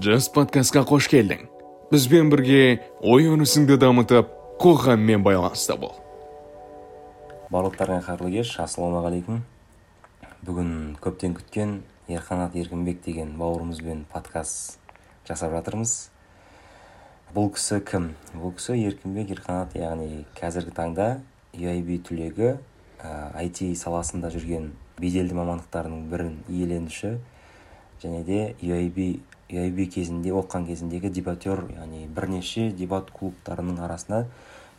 жас подкастқа қош келдің бізбен бірге ой өрісіңді дамытып қоғаммен байланыста бол барлықтарыңа қайырлы кеш ассалаумағалейкум бүгін көптен күткен ерқанат еркінбек деген бауырымызбен подкаст жасап жатырмыз бұл кісі кім бұл кісі еркінбек ерқанат яғни қазіргі таңда UIB түлегі IT саласында жүрген беделді мамандықтардың бірін иеленуші және де UIB UIB кезінде оқыған кезіндегі дебатер яғни бірнеше дебат клубтарының арасында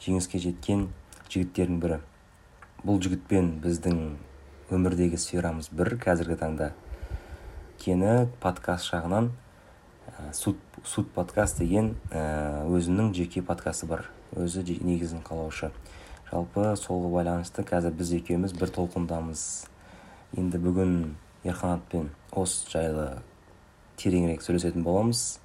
жеңіске жеткен жігіттердің бірі. Бұл жігітпен біздің өмірдегі сферамыз бір қазіргі таңда кені подкаст жағынан ә, суд, суд подкаст деген ә, өзінің жеке подкасты бар. Өзі негізін қалаушы. Жалпы солға байланысты қазір біз екеуміз бір толқындамыз. Енді бүгін ерқанатпен осы жайлы тереңірек сөйлесетін боламыз.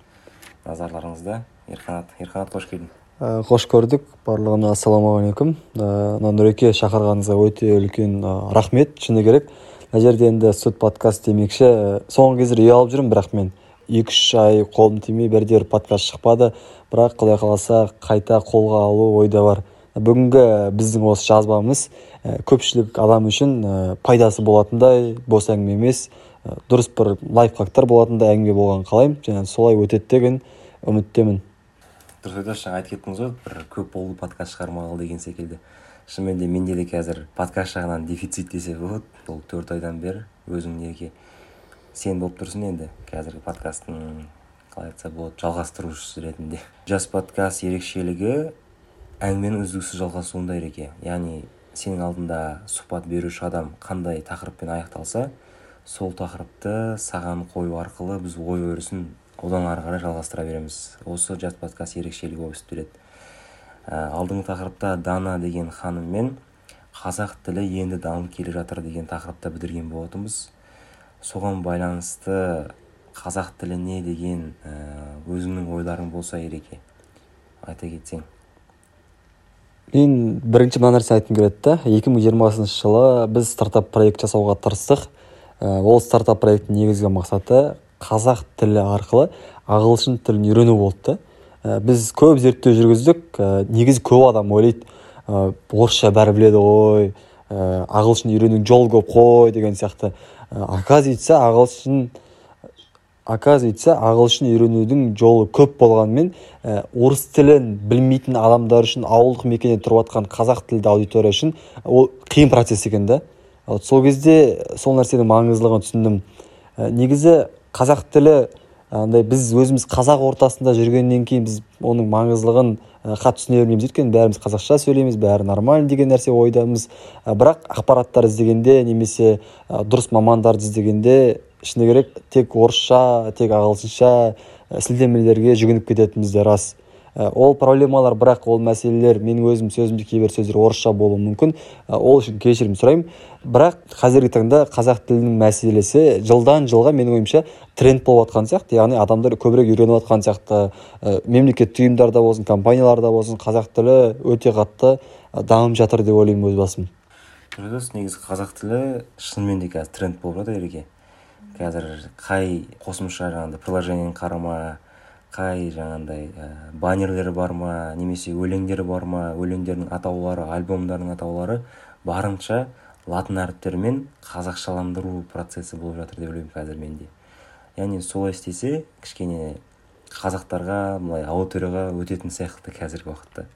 Назарларыңызда. Ерқанат ерқанат қош келдің. Ә, қош көрдік. Барлығына ассалаумағалейкум. Ә, мына нұреке шақырғаныңызға өте үлкен ә, рахмет. Шыны керек. Мына жерде енді суд подкаст демекші. Соңғы кездері ұялып жүрмін бірақ мен екі үш ай қолым тимей бірде бір подкаст шықпады. Бірақ құдай қаласа қайта қолға алу ойда бар. Бүгінгі біздің осы жазбамыз көпшілік адам үшін пайдасы болатындай бос әңгіме емес. Дұрыс бір лайфхактар болатындай әңгіме болғанын қалаймын. Және солай өтеді деген үміттемін. Дұрыс айтасыз жаңа айтып кеттіңіз ғой бір көп болды подкаст шығармағалы деген секілді. Шынымен де менде де қазір подкаст жағынан дефицит десе болады бұл төрт айдан бері өзің неге сен болып тұрсың енді. Қазіргі подкасттың қалай айтса болады жалғастырушысы ретінде. Жас подкаст ерекшелігі әңгіменің үздіксіз жалғасуында ереке. Яғни сенің алдында сұхбат беруші адам қандай тақырыппен аяқталса сол тақырыпты саған қою арқылы біз ой өрісін одан ары қарай жалғастыра береміз. Осы жас подкаст ерекшелігі болып келеді. Ә, алдыңғы тақырыпта дана деген ханыммен қазақ тілі енді дамып келе жатыр деген тақырыпта бітірген болатынбыз. Соған байланысты қазақ тіліне деген ә, өзіңнің ойларың болса ереке айта кетсең. Мен бірінші мына нәрсені айтқым келеді да екі мың жиырмасыншы жылы біз стартап проект жасауға тырыстық. Ол стартап проекттің негізгі мақсаты қазақ тілі арқылы ағылшын тілін үйрену болды э, біз көп зерттеу жүргіздік. Ә, негізі көп адам ойлайды орысша бәрі біледі ғой ағылшын үйренудің жолы көп қой деген сияқты. Оказывается ағылшын оказывается ағылшын үйренудің жолы көп болғанымен ә, орыс тілін білмейтін адамдар үшін ауылдық мекенде тұрып жатқан қазақ тілді аудитория үшін ол қиын процесс екен да. Вот сол кезде сол нәрсенің маңыздылығын түсіндім. Ә, негізі қазақ тілі андай біз өзіміз қазақ ортасында жүргеннен кейін біз оның маңыздылығын ә, қатты түсіне бермейміз. Өйткені бәріміз қазақша сөйлейміз бәрі нормально деген нәрсе ойдамыз. Ә, бірақ ақпараттар іздегенде немесе ә, дұрыс мамандарды іздегенде шыны керек тек орысша тек ағылшынша ә, сілтемелерге жүгініп кететініміз де рас. Ол проблемалар бірақ ол мәселелер менің өзім сөзімде кейбір сөздер орысша болуы мүмкін. Э, ол үшін кешірім сұраймын. Бірақ қазіргі таңда қазақ тілінің мәселесі жылдан жылға менің ойымша тренд болып жатқан сияқты. Яғни адамдар көбірек үйреніп жатқан сияқты. Ә, мемлекеттік ұйымдарда болсын компанияларда болсын қазақ тілі өте қатты дамып жатыр деп ойлаймын өз басым. Дұрыс негізі қазақ тілі шынымен де қазір тренд болып жатыр ереке. Қазір қай қосымша жаңағыдай приложениені қарама қай жаңағындай ә, баннерлері бар ма немесе өлеңдері бар ма өлеңдердің атаулары альбомдардың атаулары барынша латын әріптерімен қазақшаландыру процесі болып жатыр деп ойлаймын қазір менде. Яғни солай істесе кішкене қазақтарға былай аудиторияға өтетін сияқты қазіргі уақытта.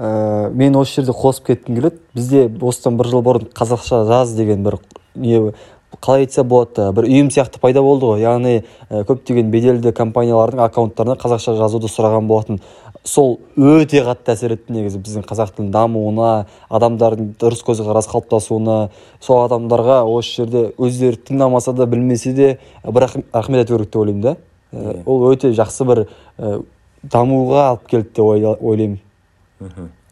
Ә, мен осы жерде қосып кеткім келеді. Бізде осыдан бір жыл бұрын қазақша жаз деген бір не қалай айтса болады бір ұйым сияқты пайда болды ғой. Яғни ә, көптеген беделді компаниялардың аккаунттарына қазақша жазуды сұраған болатын. Сол өте қатты әсер етті негізі біздің қазақ тілінің дамуына адамдардың дұрыс көзқарас қалыптасуына. Сол адамдарға осы жерде өздері тыңдамаса да білмесе де бір рахмет айту керек деп ойлаймын да. Ол өте жақсы бір ә, дамуға алып келді деп ойлаймын.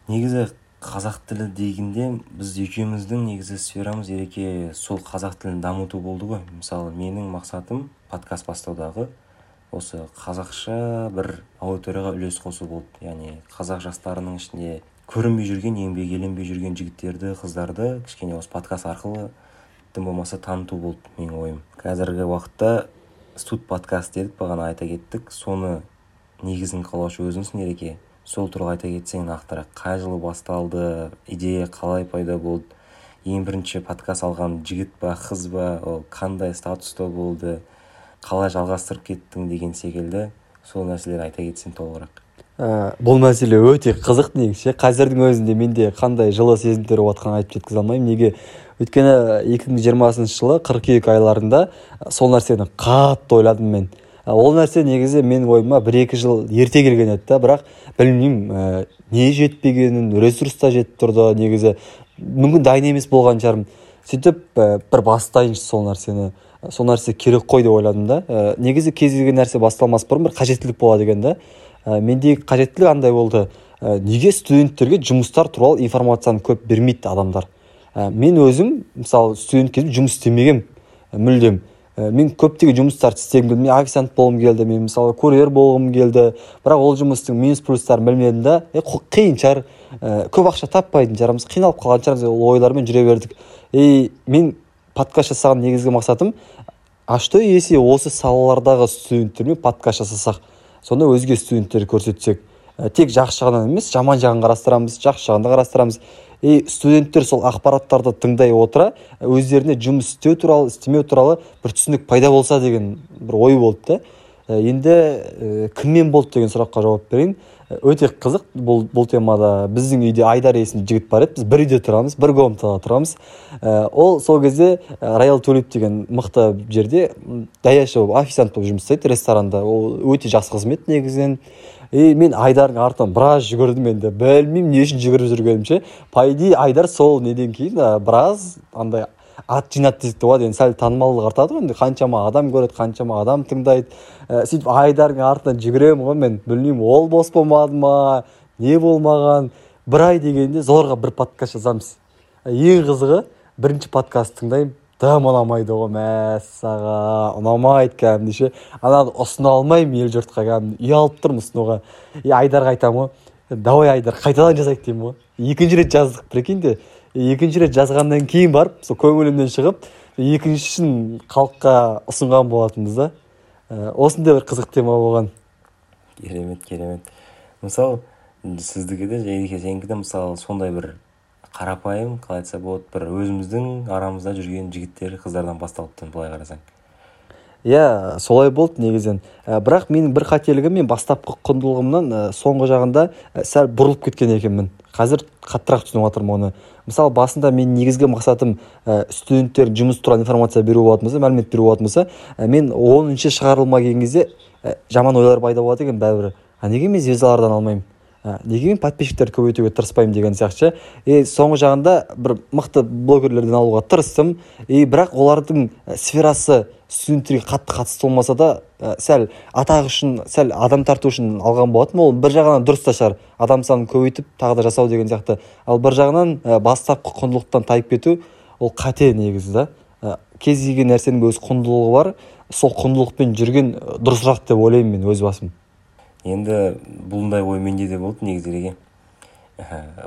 Негізі қазақ тілі дегенде біз екеуміздің негізі сферамыз ереке сол қазақ тілін дамыту болды ғой. Мысалы менің мақсатым подкаст бастаудағы осы қазақша бір аудиторияға үлес қосу болды. Яғни қазақ жастарының ішінде көрінбей жүрген еңбек еленбей жүрген жігіттерді қыздарды кішкене осы подкаст арқылы тым болмаса таныту болды менің ойым. Қазіргі уақытта студ подкаст дедік бағана айта кеттік. Соны негізін қалаушы өзіңсің ереке. Сол туралы айта кетсең нақтырақ қай жылы басталды идея қалай пайда болды ең бірінші подкаст алған жігіт па қыз ба ол қандай статуста болды қалай жалғастырып кеттің деген секілді сол нәрселерді айта кетсең толығырақ. Ә, бұл мәселе өте қызық негізі. Қазірдің өзінде менде қандай жылы сезімдер болып жатқанын айтып жеткізе алмаймын. Неге? Өйткені 2020 жылы қыркүйек айларында сол нәрсені қатты ойладым мен. Ол нәрсе негізі менің ойыма бір екі жыл ерте келген еді да бірақ білмеймін ә, не жетпегенін ресурс та жетіп тұрды негізі мүмкін дайын емес болған шығармын. Сөйтіп ә, бір бастайыншы сол нәрсені сол нәрсе керек қой деп ойладым да. Ә, негізі кез келген нәрсе басталмас бұрын бір қажеттілік болады екен да. Ә, мендегі қажеттілік андай болды. Ә, неге студенттерге жұмыстар туралы информацияны көп бермейді адамдар? Ә, мен өзім мысалы студент кезімде жұмыс істемегенмін мүлдем. Мен көптеген жұмыстарды істегім келді. Мен официант болғым келді мен мысалы курьер болғым келді. Бірақ ол жұмыстың минус плюстарын білмедім да қиын шығар. Ә, көп ақша таппайтын шығармыз қиналып қалған шығармыз ол ойлармен жүре бердік. И мен подкаст жасаған негізгі мақсатым а что если осы салалардағы студенттермен подкаст жасасақ? Соны өзге студенттерге көрсетсек. Ә, тек жақсы жағынан емес жаман жағын қарастырамыз жақсы жағын да қарастырамыз. И студенттер сол ақпараттарды тыңдай отыра өздеріне жұмыс істеу туралы істемеу туралы бір түсінік пайда болса деген бір ой болды да. Енді ә, кіммен болды деген сұраққа жауап берейін. Өте қызық. Бұл бұл темада біздің үйде айдар есімді жігіт бар еді. Біз бір үйде тұрамыз бір комнатада тұрамыз. Ә, ол сол кезде роял тулип деген мықты жерде даяшы болып официант болып жұмыс істейді ресторанда. Ол өте жақсы қызмет негізінен. И мен айдардың артынан біраз жүгірдім енді. Білмеймін не үшін жүгіріп жүргенімді ше по идее айдар сол неден кейін біраз андай ат жинады те болады енді сәл танымалдық артады ғой енді. Қаншама адам көреді қаншама адам тыңдайды. Ә, сөйтіп айдардың артынан жүгіремін ғой мен. Білмеймін ол бос болмады ма не болмаған. Бір ай дегенде зорға бір подкаст жазамыз. Ең қызығы бірінші подкаст тыңдаймын. Дым ұнамайды ғой мәссаған. Ұнамайды кәдімгідей ше ананы ұсына алмаймын ел жұртқа кәдімгідей ұялып тұрмын ұсынуға. И айдарға айтамын ғой. Давай айдар қайтадан жазайық деймін ғой. Екінші рет жаздық прикинь де. Екінші рет жазғаннан кейін барып сол көңілімнен шығып екіншісін халыққа ұсынған болатынбыз да. Осындай бір қызық тема болған. Керемет керемет. Мысалы сіздікі де жайеке сенікі де мысалы сондай бір қарапайым қалай айтса болады бір өзіміздің арамызда жүрген жігіттер қыздардан басталыпты былай қарасаң. Иә солай болды негізінен. Ә, бірақ менің бір қателігім мен бастапқы құндылығымнан ә, соңғы жағында ә, сәл бұрылып кеткен екенмін. Қазір қаттырақ түсініп жатырмын оны. Мысалы басында менің негізгі мақсатым ә, студенттер жұмыс туралы информация беру болатын болса мәлімет беру болатын болса ә, мен оныншы шығарылымға келген кезде ә, жаман ойлар пайда болады екен бәрібір. А неге мен звездалардан алмаймын? Неге мен подписчиктерді көбейтуге тырыспаймын деген сияқты и соңғы жағында бір мықты блогерлерден алуға тырыстым. И бірақ олардың сферасы студенттерге қатты қатысты болмаса да ә, сәл атақ үшін сәл адам тарту үшін алған болатынмын ол бір жағынан дұрыс та шығар. Адам санын көбейтіп тағы да жасау деген сияқты. Ал бір жағынан ә, бастапқы құндылықтан тайып кету ол қате негізі да. Ә, кез келген нәрсенің өз құндылығы бар. Сол құндылықпен жүрген дұрысырақ деп ойлаймын мен өз басым. Енді бұндай ой менде де болды негізі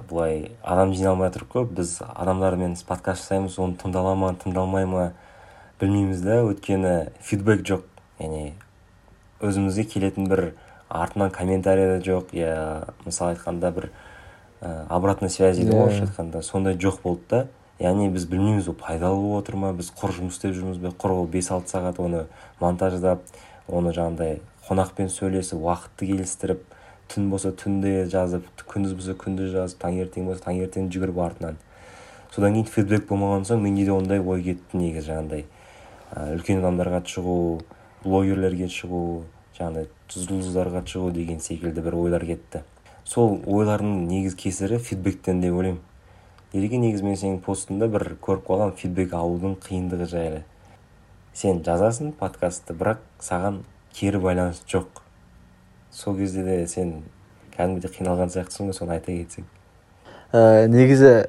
былай адам жиналмай тұрып қой біз адамдармен подкаст жасаймыз оны тыңдала ма тыңдалмай ма білмейміз да. Өйткені фидбек жоқ. Яғни өзімізге келетін бір артынан комментарий да жоқ. Я мысалы айтқанда бір ә, обратная связь дейді ғой орысша айтқанда. Сондай жоқ болды да. Яғни біз білмейміз ол пайдалы болып отыр ма? Біз құр жұмыс істеп жүрміз бе? Құр ол бес алты сағат оны монтаждап оны жаңағыдай қонақпен сөйлесіп уақытты келістіріп түн болса түнде жазып күндіз болса күндіз жазып таңертең болса таңертең жүгіріп артынан. Содан кейін фидбек болмаған соң менде де ондай ой кетті негізі жаңағыдай үлкен адамдарға шығу блогерлерге шығу жаңағыдай жұлдыздарға шығу деген секілді бір ойлар кетті. Сол ойлардың негізгі кесірі фидбектен деп ойлаймын. Неге негізі мен сенің постыңда бір көріп қалғанмын фидбек алудың қиындығы жайлы. Сен жазасың подкастты бірақ саған кері байланыс жоқ. Сол кезде де сен кәдімгідей қиналған сияқтысың ғой соны айта кетсең. Ә, негізі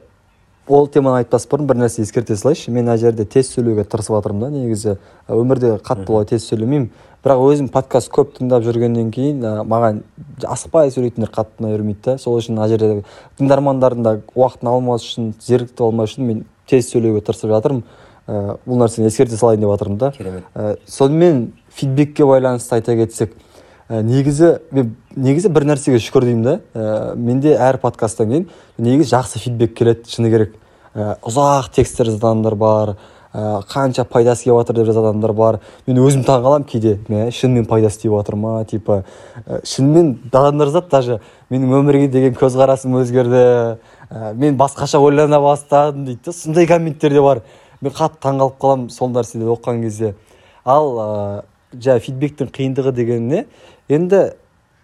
ол теманы айтпас бұрын бір нәрсе ескерте салайыншы. Мен мына жерде тез сөйлеуге тырысып жатырмын да негізі. Өмірде қатты олай тез сөйлемеймін. Бірақ өзім подкаст көп тыңдап жүргеннен кейін ә, маған асықпай сөйлейтіндер қатты ұнай бермейді да. Сол үшін мына жерде тыңдармандардың да уақытын алмас үшін зеріктіп алмау үшін мен тез сөйлеуге тырысып жатырмын. Ә, бұл нәрсені ескерте салайын деп жатырмын да. Керемет. Ә, сонымен фидбекке байланысты айта кетсек ә, негізі мен негізі бір нәрсеге шүкір деймін да ә, менде әр подкасттан кейін негізі жақсы фидбек келеді шыны керек. Ә, ұзақ тексттер жазатын адамдар бар ә, қанша пайдасы келіп жатыр деп адамдар бар. Мен өзім таңқаламын кейде. Мә шынымен пайдасы тиіп жатыр ма? типа ә, шынымен адамдар жазады даже менің өмірге деген көзқарасым өзгерді ә, мен басқаша ойлана бастадым дейді да сондай комменттер де бар. Мен қатты таңқалып қаламын сол нәрселерді оқыған кезде. Ал ә, жаңағы фидбектің қиындығы деген не енді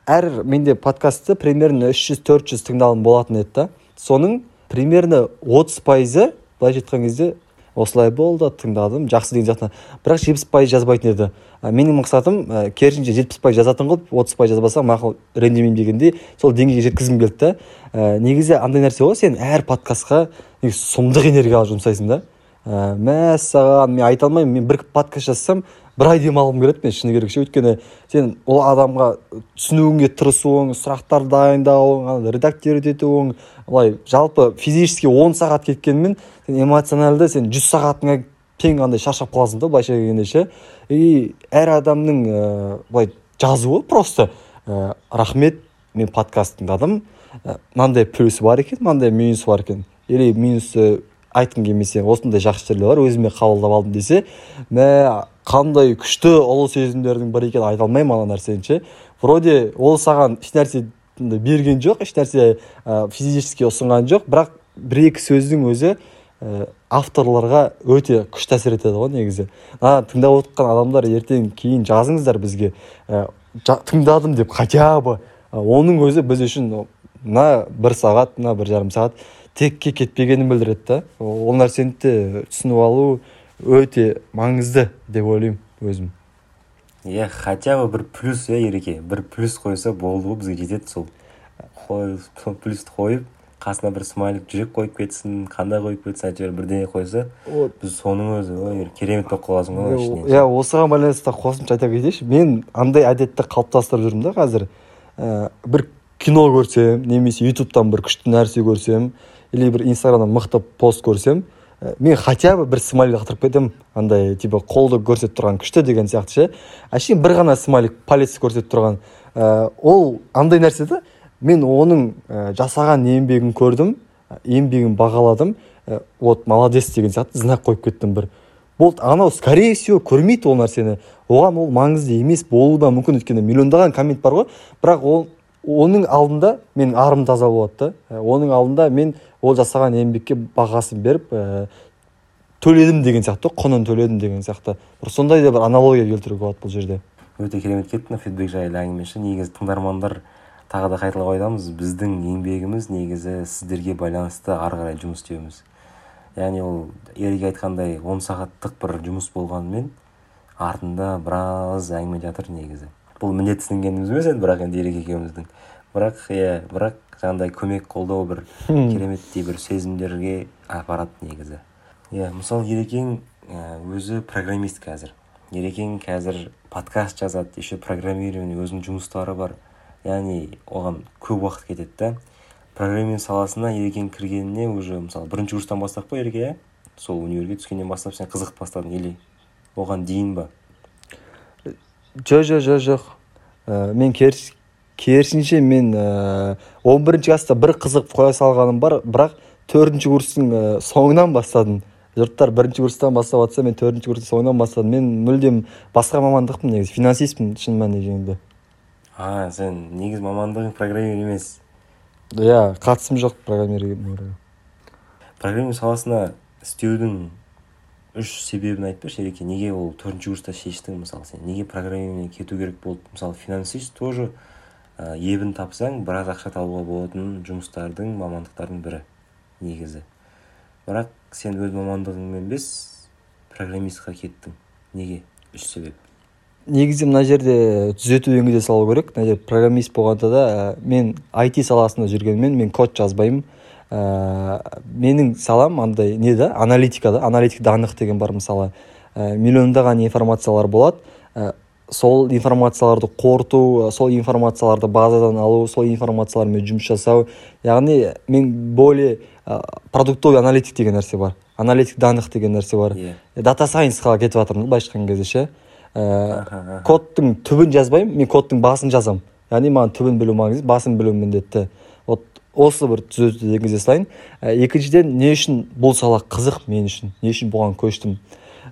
әр менде подкастты примерно үш жүз төрт жүз тыңдалым болатын еді да. Соның примерно отыз пайызы былайша айтқан кезде осылай болды тыңдадым жақсы деген сияқты. Бірақ жетпіс пайыз жазбайтын еді. Менің мақсатым ә, керісінше жетпіс пайыз жазатын қылып отыз пайыз жазбасам мақұл ренжімеймін дегендей сол деңгейге жеткізгім келді да. Ә, негізі андай нәрсе ғой сен әр подкастқа сұмдық энергия жұмсайсың да. Ә, мәссаған мен айта алмаймын мен бір подкаст жазсам бір ай демалғым келеді мен шыны керек ше. Өйткені сен ол адамға түсінуіңе тырысуың сұрақтар дайындауың редактировать етуің былай жалпы физически он сағат кеткенімен сен эмоциональды сен жүз сағатыңа тең андай шаршап қаласың да былайша келгенде ше. И әр адамның ә, былай жазуы просто ә, рахмет мен подкаст тыңдадым мынандай плюсы бар екен мынандай минусы бар екен. Или минусы айтқым келмесе осындай жақсы жерлері бар өзіме қабылдап алдым десе мә қандай күшті ұлы сезімдердің бірі екенін айта алмаймын ана нәрсені ше. Вроде ол саған ешнәрсе берген жоқ ешнәрсе ә, физически ұсынған жоқ. Бірақ бір екі сөздің өзі ә, авторларға өте күшті әсер етеді ғой негізі. Ана тыңдап отырған адамдар ертең кейін жазыңыздар бізге. Ә, тыңдадым деп хотя бы. Оның өзі біз үшін мына бір сағат мына бір жарым сағат текке кетпегенін білдіреді да. Ол нәрсені де түсініп алу өте маңызды деп ойлаймын өзім. Иә хотя бы бір плюс иә ереке. Бір плюс қойса болды ғой бізге жетеді сол. Сол плюсті қойып қасына бір смайлик жүрек қойып кетсін қандай қойып кетсін әйтеуір бірдеңе қойса біз соның өзі ой керемет болып қаласың ғой иә осыған байланысты қосымша айта кетейінші. Мен андай әдетті қалыптастырып жүрмін да қазір. Ә, бір кино көрсем немесе ютубтан бір күшті нәрсе көрсем или бір инстаграмнан мықты пост көрсем ә, мен хотя бы бір смайлик лақтырып кетемін андай типа қолды көрсетіп тұрған күшті деген сияқты ше. Әшейін бір ғана смайлик палец көрсетіп тұрған. Ә, ол андай нәрсе да мен оның ә, жасаған еңбегін көрдім еңбегін бағаладым. Ә, вот молодец деген сияқты знак қойып кеттім бір. Болды анау скорее всего көрмейді ол нәрсені. Оған ол маңызды емес болуы да мүмкін өйткені миллиондаған коммент бар ғой. Бірақ ол оның алдында менің арым таза болады да оның алдында мен ол жасаған еңбекке бағасын беріп ә, төледім деген сияқты құнын төледім деген сияқты. Бір сондай да бір аналогия келтіруге болады бұл жерде. Өте керемет кетті мына фидбек жайлы әңгіме ше негізі тыңдармандар тағы да қайталап айтамыз біздің еңбегіміз негізі сіздерге байланысты ары қарай жұмыс істеуіміз. Яғни ол ереке айтқандай он сағаттық бір жұмыс болғанымен артында біраз әңгіме жатыр негізі. Бұл міндетсінгеніміз емес енді бірақ енді ереке екеуміздің. Бірақ иә бірақ жаңағыдай көмек қолдау бір кереметтей бір сезімдерге апарады негізі. Иә мысалы ерекең өзі программист қазір. Ерекең қазір подкаст жазады еще программирование өзінің жұмыстары бар. Яғни оған көп уақыт кетеді да. Программинг саласына ерекең кіргеніне уже мысалы бірінші курстан бастап па ереке иә? Сол универге түскеннен бастап сен қызығып бастадың или оған дейін ба жоқ жоқ жоқ жоқ. Ә, мен керіс керісінше мен э, он бірінші класста бір қызығып қоя салғаным бар. Бірақ төртінші курстың ә, соңынан бастадым. Жұрттар бірінші курстан бастап жатса мен төртінші курстың соңынан бастадым. Мен мүлдем басқа мамандықпын негізі финансистпін шын мәніне келгенде а сен негізі мамандығың программер емес. Иә қатысым жоқ программированиеге программинг саласына істеудің үш себебін айтып берші. Ереке неге ол төртінші курста шештің мысалы сен? Неге программированиеге кету керек болды? Мысалы финансист тоже ебін тапсаң біраз ақша табуға болатын жұмыстардың мамандықтардың бірі негізі. Бірақ сен өз мамандығыңмен емес программистқа кеттің. Неге? Үш себеп. Негізі мына жерде түзету енгізе салу керек. Мына жерде программист болғанда да ә, мен IT саласында жүргенмен мен код жазбаймын. Ә, менің салам андай не да аналитика да аналитик данных деген бар мысалы. Ә, миллиондаған информациялар болады. Сол информацияларды қорыту сол информацияларды базадан алу сол информациялармен жұмыс жасау яғни мен более ә, продуктовый аналитик деген нәрсе бар аналитик данных деген нәрсе бар. Иә. Дата сайенсқа кетіп жатырмын былайша айтқан кезде ше. Ә, кодтың түбін жазбаймын мен кодтың басын жазамын. Яғни маған түбін білу маңызды басын білу міндетті. Вот осы бір түзетуді енгізе салайын ә, екіншіден не үшін бұл сала қызық мен үшін не үшін бұған көштім?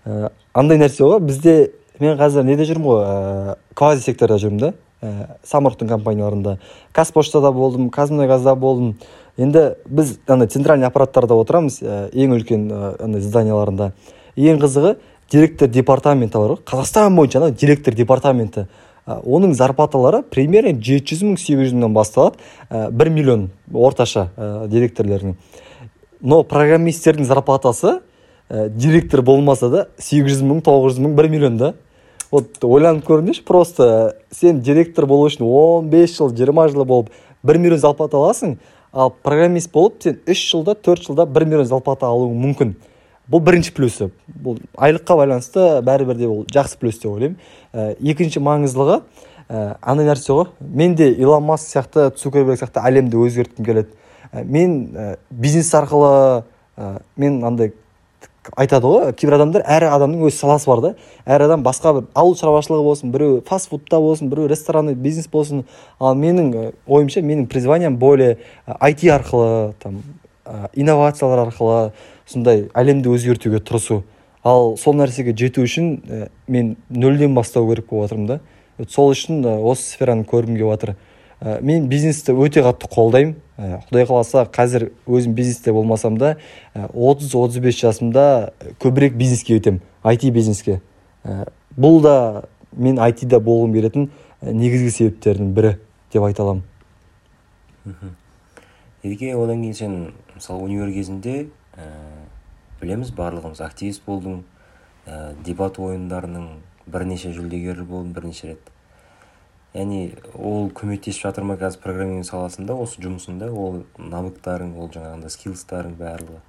Ә, андай нәрсе ғой бізде мен қазір неде жүрмін ғой ә, квази секторда жүрмін да. Ә, самұрықтың компанияларында. Қазпоштада болдым қазмұнайгазда болдым. Енді біз ана центральный аппараттарда отырамыз ә, ең үлкен андай зданияларында. Ең қызығы директор департаменті бар ғой. Қазақстан бойынша ана директор департаменті. Оның зарплаталары примерно жеті жүз мың сегіз жүз мыңнан басталады бір миллион орташа ә, директорлердің но программисттердің зарплатасы ә, директор болмаса да сегіз жүз мың тоғыз жүз мың бір миллион да. Вот ойланып көріңдерші просто сен директор болу үшін 15 жыл 20 жыл болып 1 миллион зарплата аласың ал программист болып сен үш жылда төрт жылда 1 миллион зарплата алуың мүмкін. Бұл бірінші плюсы. Бұл айлыққа байланысты бәрібір де ол жақсы плюс деп ойлаймын. Ә, екінші маңыздылығы ә, андай нәрсе ғой мен де илон маск сияқты цукерберг сияқты әлемді өзгерткім келеді. Ә, мен ә, бизнес арқылы ә, мен андай айтады ғой кейбір адамдар әр адамның өз саласы бар да. Әр адам басқа бір ауыл шаруашылығы болсын біреу фастфудта болсын біреу ресторанный бизнес болсын. Ал менің ойымша менің призванием более IT арқылы там инновациялар арқылы сондай әлемді өзгертуге тырысу. Ал сол нәрсеге жету үшін мен нөлден бастау керек болып жатырмын да. Сол үшін осы сфераны көргім келіп жатыр мен бизнесті өте қатты қолдаймын. Құдай қаласа қазір өзім бизнесте болмасам да отыз отыз бес жасымда көбірек бизнеске өтемін IT бизнеске. Бұл да мен айтида болғым келетін негізгі себептердің бірі деп айта аламын. Едеке одан кейін сен мысалы универ кезінде ә, білеміз барлығымыз активист болдың ә, дебат ойындарының бірнеше жүлдегері болдың бірнеше рет. Яғни ол көмектесіп жатыр ма қазір программинг саласында осы жұмысында ол навыктарың ол жаңағындай скиллстарың барлығы?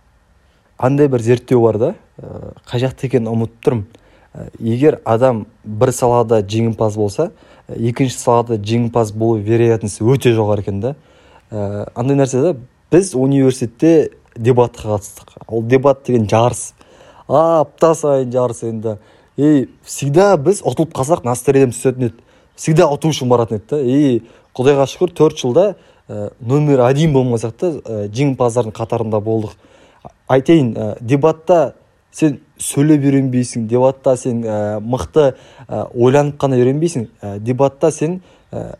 Андай бір зерттеу бар да ә, қай жақта екенін ұмытып тұрмын. Ә, егер адам бір салада жеңімпаз болса екінші салада жеңімпаз болу вероятності өте жоғары екен да. Андай нәрсе да біз университетте дебатқа қатыстық. Ол дебат деген жарыс. Апта сайын жарыс енді. И всегда біз ұтылып қалсақ настроением түсетін еді. Всегда ұту үшін баратын еді да. И құдайға шүкір төрт жылда ә, номер один болмасақ та ә, жеңімпаздардың қатарында болдық. Айтайын ә, дебатта сен сөйлеп үйренбейсің дебатта сен ә, мықты ә, ойланып қана үйренбейсің ә, дебатта сен ә,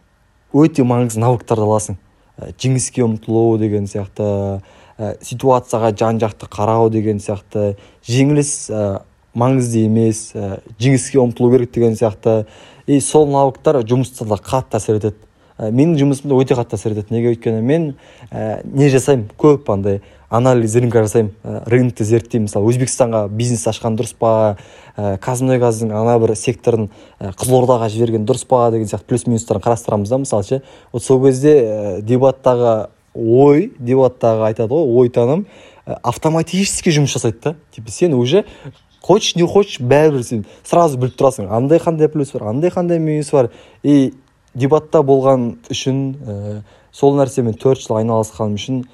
өте маңызды навыктарды аласың. Ә, жеңіске ұмтылу деген сияқты ә, ситуацияға жан жақты қарау деген сияқты жеңіліс ә, маңызды емес ә, жеңіске ұмтылу керек деген сияқты. И сол навыктар жұмыста да қатты әсер етеді. Ә, менің жұмысымда өте қатты әсер етеді. Неге өйткені мен ә, не жасаймын? Көп андай анализ рынка жасаймын. Ә, рынокты зерттеймін. Мысалы өзбекстанға бизнес ашқан дұрыс па? Ә, қазмұнайгаздың ана бір секторын ә, қызылордаға жіберген дұрыс па деген сияқты плюс минустарын қарастырамыз да мысалы ше. Вот сол кезде ә, дебаттағы ой дебаттағы айтады ғой ой таным ә, автоматически жұмыс жасайды да. Типа сен уже хочешь не хочешь бәрібір сен сразу біліп тұрасың. Андай қандай плюс бар андай қандай минус бар. И дебатта болған үшін ә, сол нәрсемен төрт жыл айналысқаным үшін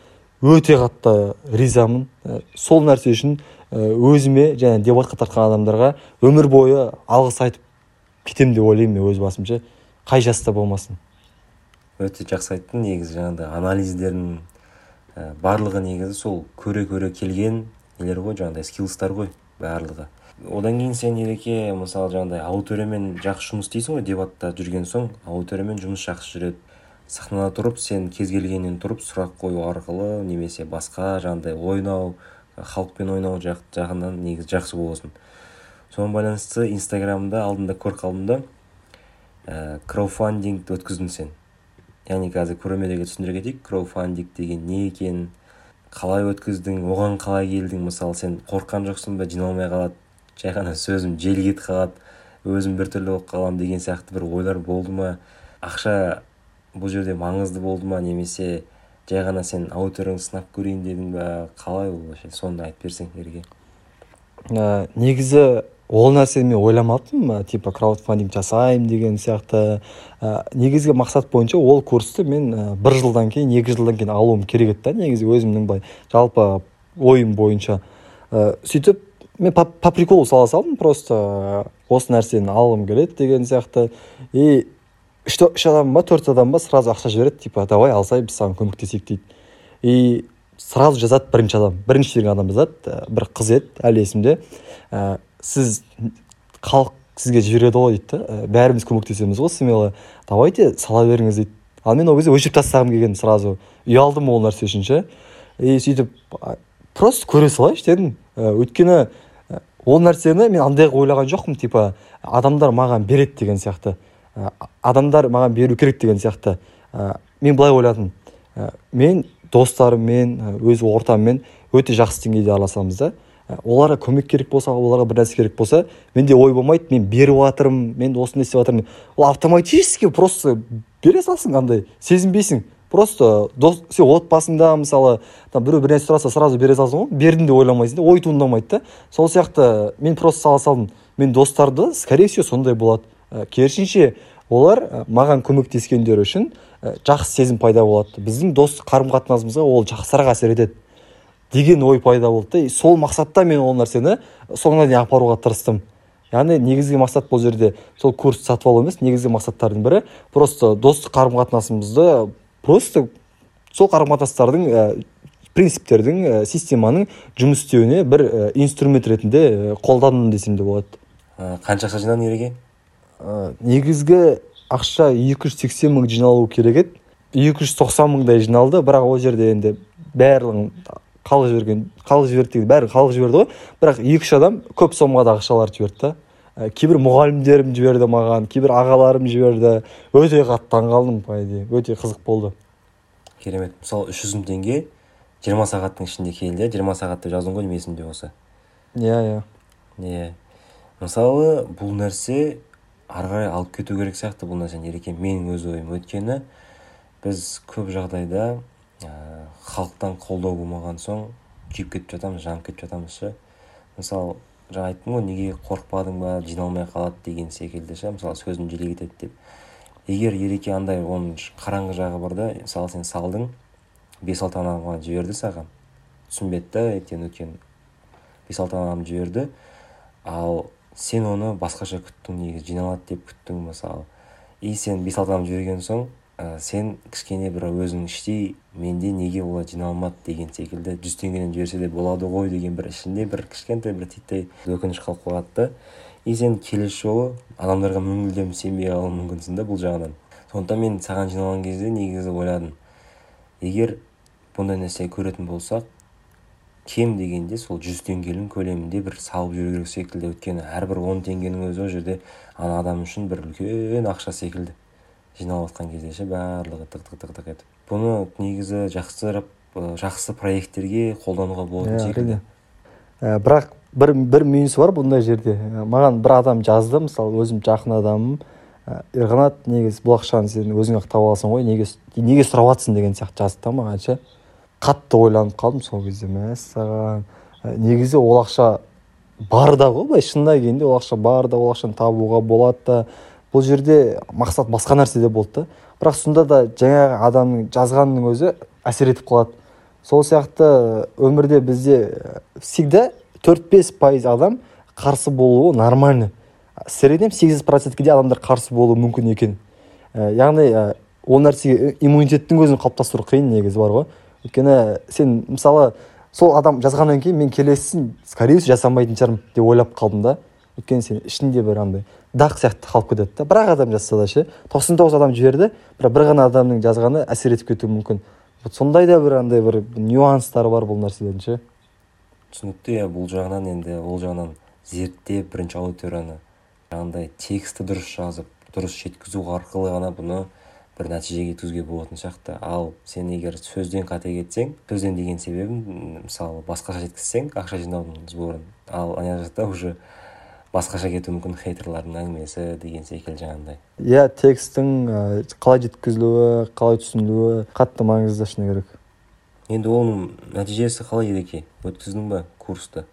өте қатты ризамын. Ә, сол нәрсе үшін ә, өзіме және дебатқа тартқан адамдарға өмір бойы алғыс айтып кетемін деп ойлаймын мен өз басым қай жаста болмасын. Өте жақсы айттың негізі жаңағыдай анализдердің барлығы негізі сол көре көре келген нелер ғой жаңағыдай скиллстар ғой. Барлығы. Одан кейін сен ереке мысалы жаңағыдай аудиториямен жақсы жұмыс істейсің ғой дебатта жүрген соң аудиториямен жұмыс жақсы жүреді. Сахнада тұрып сен кез келгеннен тұрып сұрақ қою арқылы немесе басқа жаңағыдай ойнау халықпен ойнау жақ, жағынан негізі жақсы боласың. Соған байланысты инстаграмда алдында көріп қалдым да ә, өткіздің сен. Яғни қазір көрермендерге түсіндіре кетейік крауфандинг деген не екен қалай өткіздің оған қалай келдің? Мысалы сен қорыққан жоқсың ба жиналмай қалады? Жай ғана сөзім желге кетіп қалады өзім біртүрлі болып қаламын деген сияқты бір ойлар болды ма? Ақша бұл жерде маңызды болды ма? Немесе жай ғана сен аудиторияңды сынап көрейін дедің ба? Қалай ол вообще? Соны айтып берсең ерге ә, негізі ол нәрсені мен ойламаппын типа краудфандинг жасаймын деген сияқты. Ә, негізгі мақсат бойынша ол курсты мен ә, бір жылдан кейін екі жылдан кейін алуым керек еді да. Негізі өзімнің былай жалпы ойым бойынша. Ә, сөйтіп мен по, по приколу сала салдым просто осы нәрсені алғым келеді деген сияқты. И үш үш адам ба төрт адам ба сразу ақша жібереді типа давай алсай біз саған көмектесейік дейді. И сразу жазады бірінші адам. Бірінші деген адам жазады ә, бір қыз еді әлі есімде ә, сіз халық сізге жібереді ғой дейді да? Бәріміз көмектесеміз ғой смело. Давайте сала беріңіз дейді. Ал мен ол кезде өшіріп тастағым келген сразу. Ұялдым ол нәрсе үшін ше. И сөйтіп просто көре салайыншы дедім. Өйткені ол нәрсені мен андай қылып ойлаған жоқпын типа адамдар маған береді деген сияқты. Адамдар маған беру керек деген сияқты. Мен былай ойладым. Мен достарыммен өз ортаммен өте жақсы деңгейде араласамыз да. Оларға көмек керек болса оларға бір нәрсе керек болса менде ой болмайды мен беріп жатырмын мен осыны істеп жатырмын. Ол автоматически просто бере салсың андай сезінбейсің. Просто дос сен отбасыңда мысалы там біреу бір нәрсе сұраса сразу бере салсың ғой. Бердім деп ойламайсың да ой туындамайды да. Сол сияқты мен просто сала салдым. Мен достарды скорее всего сондай болады. Ә, керісінше олар ә, маған көмектескендері үшін ә, жақсы сезім пайда болады. Біздің дос қарым қатынасымызға ол жақсырақ әсер етеді. Деген ой пайда болды да. Сол мақсатта мен ол нәрсені соңына дейін апаруға тырыстым. Яғни негізгі мақсат бұл жерде сол курсты сатып алу емес негізгі мақсаттардың бірі просто достық қарым қатынасымызды просто сол қарым қатынастардың ә, принциптердің ә, системаның жұмыс істеуіне бір ә, инструмент ретінде ә, қолдандым десем де болады. Ә, қанша ақша жинадың ереке ә, негізгі ақша 280 мың жиналу керек еді. 290 мыңдай жиналды бірақ ол жерде енді барлығын халық жіберген халық жіберді деген бәрін халық жіберді ғой. Бірақ екі үш адам көп соммада ақшалар жіберді да. Ә, кейбір мұғалімдерім жіберді маған кейбір ағаларым жіберді. Өте қатты таңқалдым по идее өте қызық болды. Керемет. Мысалы үш жүз мың теңге жиырма сағаттың ішінде келді жиырма сағат деп жаздың ғой деймін есімде болса. Иә иә. Иә. Мысалы бұл нәрсе ары қарай алып кету керек сияқты бұл нәрсені. Ереке менің өз ойым өйткені біз көп жағдайда ә, халықтан қолдау болмаған соң күйіп кетіп жатамыз жанып кетіп жатамыз ше? Мысалы жаңа айттым ғой неге қорықпадың ба жиналмай қалады деген секілді ше? Мысалы сөзім желе кетеді деп. Егер ереке андай оның қараңғы жағы бар да мысалы сен салдың бес алты адамға жіберді саған. Түсінбеді да ертең өткен. Бес алты адам жіберді ал сен оны басқаша күттің негізі жиналады деп күттің мысалы. И сен бес алты адам жіберген соң ә, сен кішкене бір өзің іштей менде неге олар жиналмады деген секілді жүз теңгеден жіберсе де болады ғой деген бір ішінде бір кішкентай бір титтей өкініш қалып қалады да. И сен келесі жолы адамдарға мүлдем сенбей қалуың мүмкінсің да бұл жағынан. Сондықтан мен саған жиналған кезде негізі ойладым. Егер бұндай нәрсе көретін болсақ кем дегенде сол жүз теңгенің көлемінде бір салып жүру керек секілді. Өйткені әрбір он теңгенің өзі ол жерде ана адам үшін бір үлкен ақша секілді. Жиналып жатқан кезде ше барлығы тық тық тық тық етіп. Бұны негізі жақсырып жақсы проекттерге қолдануға болатын иә секілді. ә, бірақ бір бір минусы бар бұндай жерде. Ә, маған бір адам жазды мысалы өзім жақын адамым. Ә, ерқанат негізі бұл ақшаны сен өзің ақ таба аласың ғой неге неге сұрап жатрсың деген сияқты жазды да маған ше. Қатты ойланып қалдым сол кезде мәссаған ә, негізі ол ақша бар да ғой былай. Шынына келгенде ол ақша бар да ол ақшаны табуға болады да. Бұл жерде мақсат басқа нәрседе болды да. Бірақ сонда да жаңағы адамның жазғанының өзі әсер етіп қалады. Сол сияқты өмірде бізде всегда төрт бес пайыз адам қарсы болуы нормально. В среднем сегіз процентке де адамдар қарсы болуы мүмкін екен. Ә, яғни ә, ол нәрсеге иммунитеттің өзін қалыптастыру қиын негізі бар ғой. Өйткені сен мысалы сол адам жазғаннан кейін мен келесісін скорее всего жасамайтын шығармын деп ойлап қалдым да. Өйткені сен ішінде бір андай дақ сияқты қалып кетеді да бір ақ адам жазса да ше тоқсан тоғыз адам жіберді бірақ бір ғана адамның жазғаны әсер етіп кетуі мүмкін. Вот сондай да бір андай бір нюанстары бар бұл нәрселердің ше. Түсінікті иә бұл жағынан енді ол жағынан зерттеп бірінші аудиторияны жаңағындай тексті дұрыс жазып дұрыс жеткізу арқылы ғана бұны бір нәтижеге жеткізуге болатын сияқты ал сен егер сөзден қате кетсең сөзден деген себебім мысалы басқаша жеткізсең ақша жинаудың сборын. Ал ана жақта уже басқаша кетуі мүмкін хейтерлардың әңгімесі деген секілді жаңағындай. Иә текстің қалай жеткізілуі қалай түсінілуі қатты маңызды шыны керек. Енді оның нәтижесі қалай ереке өткіздің ба курсты?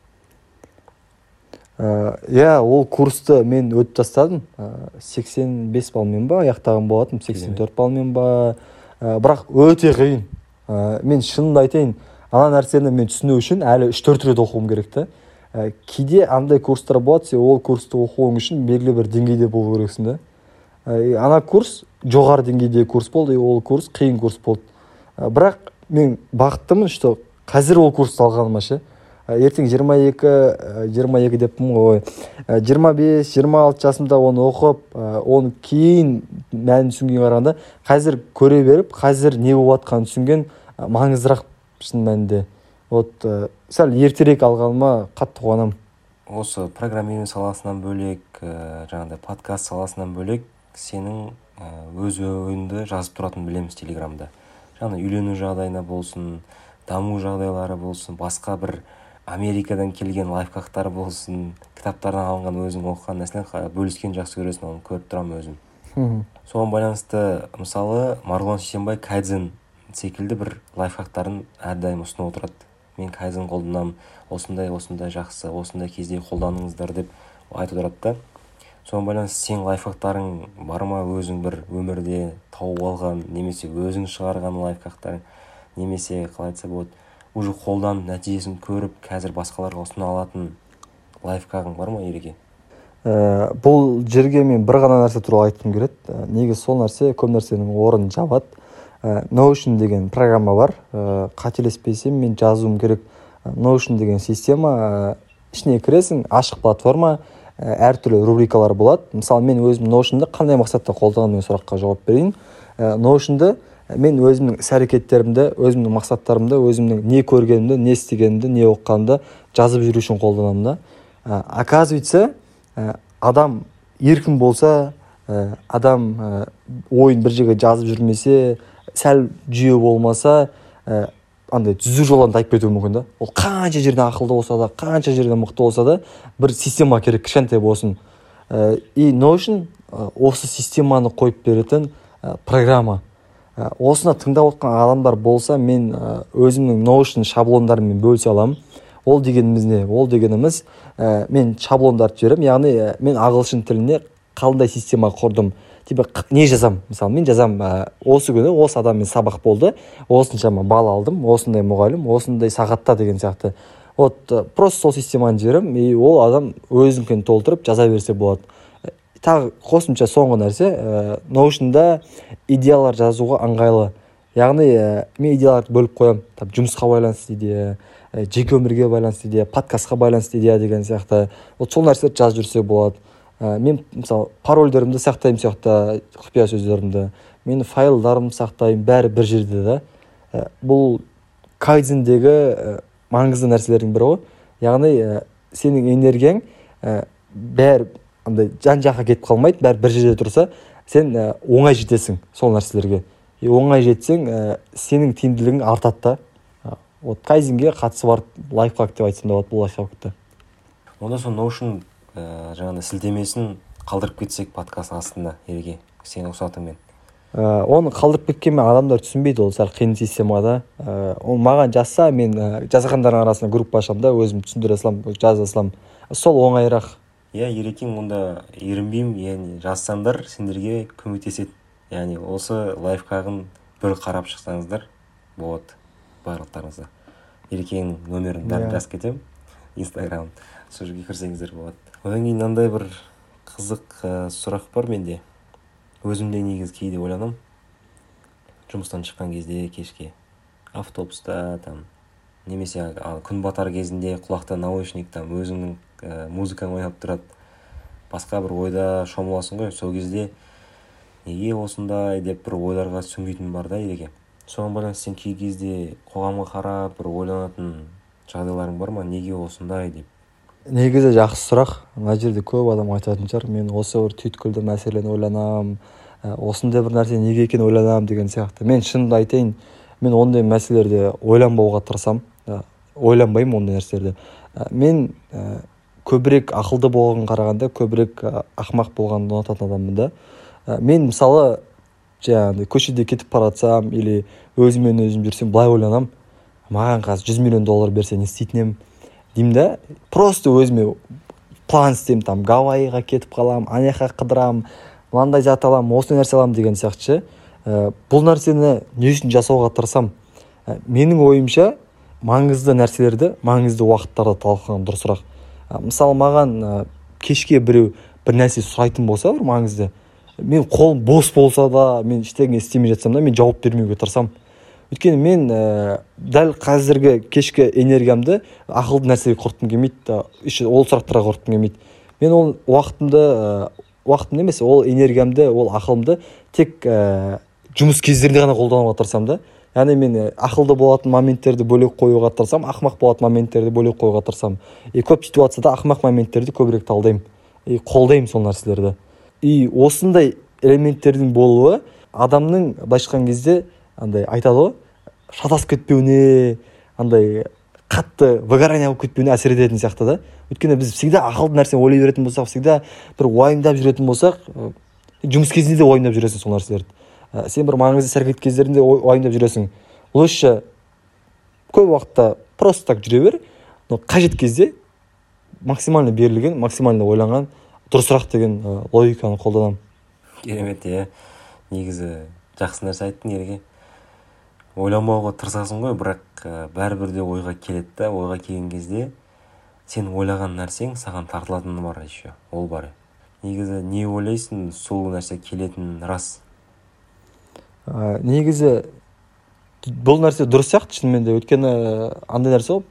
Иә ол курсты мен өтіп тастадым. Ә, 85 балмен ба аяқтаған болатынмын 84 балмен ба. Ә, бірақ өте қиын. Ә, мен шынымды айтайын ана нәрсені мен түсіну үшін әлі үш төрт рет оқуым керек та. Ә, кейде андай курстар болады сен ол курсты оқуың үшін белгілі бір деңгейде болу керексің да ә, ана курс жоғары деңгейдегі курс болды и ол курс қиын курс болды. Ә, бірақ мен бақыттымын что қазір ол курсты алғаныма ше. Ертең 22 22 деппін ғой. Жиырма бес жиырма алты жасымда оны оқып оны кейін мәнін түсінгенге қарағанда қазір көре беріп қазір не болып жатқанын түсінген маңыздырақ шын мәнінде. Вот сәл ертерек алғаныма қатты қуанамын. Осы программирование саласынан бөлек ә, жаңағыдай подкаст саласынан бөлек сенің өз ойыңды жазып тұратынын білеміз телеграмда. Жаңа үйлену жағдайына болсын даму жағдайлары болсын басқа бір америкадан келген лайфхактар болсын кітаптардан алынған өзің оқыған нәрселер бөліскен жақсы көресің оны көріп тұрамын өзім. Соған байланысты мысалы марғұлан сейсенбай кайдзен секілді бір лайфхактарын әрдайым ұсынып отырады. Мен кайдзен қолданамын осындай осындай жақсы осындай кезде қолданыңыздар деп айтып отырады да. Соған байланысты сенің лайфхактарың бар ма? Өзің бір өмірде тауып алған немесе өзің шығарған лайфхактарың немесе қалай айтса болады уже қолданып нәтижесін көріп қазір басқаларға ұсына алатын лайфхагың бар ма ереке? Ә, бұл жерге мен бір ғана нәрсе туралы айтқым келеді. Ә, негізі сол нәрсе көп нәрсенің орнын жабады. Notion деген программа бар. Ә, қателеспесем мен жазуым керек. Notion деген система ішіне кіресің ашық платформа әртүрлі рубрикалар болады. Мысалы мен өзім notionды қандай мақсатта қолданамын деген сұраққа жауап берейін. Notionды мен өзімнің іс әрекеттерімді өзімнің мақсаттарымды өзімнің не көргенімді не істегенімді не оқығанымды жазып жүру үшін қолданамын да. Оказывается адам еркін болса адам ойын бір жерге жазып жүрмесе сәл жүйе болмаса ә, андай түзу жолдан тайып кетуі мүмкін да. Ол қанша жерден ақылды болса да қанша жерден мықты болса да бір система керек кішкентай болсын. Ә, и notion осы системаны қойып беретін ә, программа. Ә, осыны тыңдап отқан адамдар болса мен өзімнің notion шаблондарыммен бөлісе аламын. Ол дегеніміз не? Ол дегеніміз ә, мен шаблондарды жіберемін. Яғни мен ағылшын тіліне қандай система құрдым. Типа не жазам. Мысалы мен жазам ә, осы күні осы адаммен сабақ болды. Осыншама балл алдым осындай мұғалім осындай сағатта деген сияқты. Вот просто сол системаны жіберемін. И ол адам өзінікін толтырып жаза берсе болады. Тағы қосымша соңғы нәрсе ә, ноушнда идеялар жазуға ыңғайлы. Яғни ә, мен идеяларды бөліп қоямын. Жұмысқа байланысты идея ә, жеке өмірге байланысты идея подкастқа байланысты идея деген сияқты. Вот сол нәрселерді жазып жүрсе болады. Ә, мен мысалы парольдерімді сақтаймын сол жақта құпия сөздерімді. Мен файлдарымды сақтаймын бәрі бір жерде да ә, бұл кайдзендегі ә, маңызды нәрселердің бірі ғой яғни ә, сенің энергияң ә, бәрі андай жан жаққа кетіп қалмайды бәрі бір жерде тұрса сен ә, оңай жетесің сол нәрселерге. И оңай жетсең ә, сенің тиімділігің артады да. Вот кайзинге қатысы бар лайфхак деп айтсам да болады бұл лайфхакты. Онда сол ноушн ә, жаңағыдай сілтемесін қалдырып кетсек подкаст астында ереке сенің рұқсатыңмен ә, оны қалдырып кеткенмен адамдар түсінбейді ол сәл қиын система да ә, ол маған жазса мен ә, жазғандардың арасында группа ашамын да өзім түсіндіре саламын жаза саламын сол оңайырақ. Иә ерекең онда ерінбеймін яғни жазсаңдар сендерге көмектеседі. Яғни осы лайфхагын бір қарап шықсаңыздар болады барлықтарыңызға ерекеңнің нөмірін бәрін yeah. жазып кетемін. Инстаграм сол жерге кірсеңіздер болады. Одан кейін мынандай бір қызық ә, сұрақ бар менде. Өзім де негізі кейде ойланамын жұмыстан шыққан кезде кешке. Автобуста там немесе күн батар кезінде құлақта наушник там өзіңнің ә, музыкаң ойнап тұрады. Басқа бір ойда шомыласың ғой. Сол кезде неге осындай? деп бір ойларға сүңгитін бар да ереке. Соған байланысты сен кей кезде қоғамға қарап бір ойланатын жағдайларың бар ма? Неге осындай? деп. Негізі жақсы сұрақ. Мына жерде көп адам айтатын шығар. Мен осы бір түйткілді мәселені ойланамын ә, осындай бір нәрсе неге екенін ойланамын деген сияқты. Мен шынымды айтайын мен ондай мәселелерде ойланбауға тырысамын ә, ойланбаймын ондай нәрселерде ә, мен ә, көбірек ақылды болғанға қарағанда көбірек ақымақ болғанды ұнататын адаммын да. Мен мысалы жаңағыдай көшеде кетіп бара жатсам или өзіммен өзім жүрсем былай ойланамын маған қазір жүз миллион доллар берсе не істейтін деймін да? Просто өзіме план істеймін там гавайиға кетіп қаламын ана жаққа қыдырамын мынандай зат аламын осындай нәрсе аламын деген сияқты ше. Ә, бұл нәрсені не үшін жасауға тырысамын ә, менің ойымша маңызды нәрселерді маңызды уақыттарда талқылаған дұрысырақ мысалы маған ә, кешке біреу бір нәрсе сұрайтын болса бір маңызды. Мен қолым бос болса да мен ештеңе істемей жатсам да мен жауап бермеуге тырысамын өйткені мен ә, дәл қазіргі кешкі энергиямды ақылды нәрсеге құртқым келмейді еще ол сұрақтарға құртқым келмейді мен ол уақытымды ә, уақытымды емес ол энергиямды ол ақылымды тек ә, жұмыс кездерінде ғана қолдануға тырысамын да. Яғни мен ақылды болатын моменттерді бөлек қоюға тырысамын ақымақ болатын моменттерді бөлек қоюға тырысамын. И көп ситуацияда ақымақ моменттерді көбірек талдаймын. И қолдаймын сол нәрселерді. И осындай элементтердің болуы адамның былайша айтқан кезде андай айтады ғой шатасып кетпеуіне андай қатты выгорание болып кетпеуіне әсер ететін сияқты да. Өйткені біз всегда ақылды нәрсе ойлай беретін болсақ всегда бір уайымдап жүретін болсақ жұмыс кезінде де уайымдап жүресің сол нәрселерді. Сен бір маңызды іс әрекет кездерінде уайымдап жүресің. Лучше көп уақытта просто так жүре бер но қажет кезде максимально берілген максимально ойланған дұрысырақ деген логиканы қолданамын. Керемет иә. Негізі жақсы нәрсе айттың ерге ойланбауға тырысасың ғой бірақ ә, бәрібір де ойға келеді да ойға келген кезде сен ойлаған нәрсең саған тартылатыны бар еще ол бар. Негізі не ойлайсың сол нәрсе келетіні рас. Ә, негізі бұл нәрсе дұрыс сияқты шынымен де. Өйткені андай нәрсе ғой.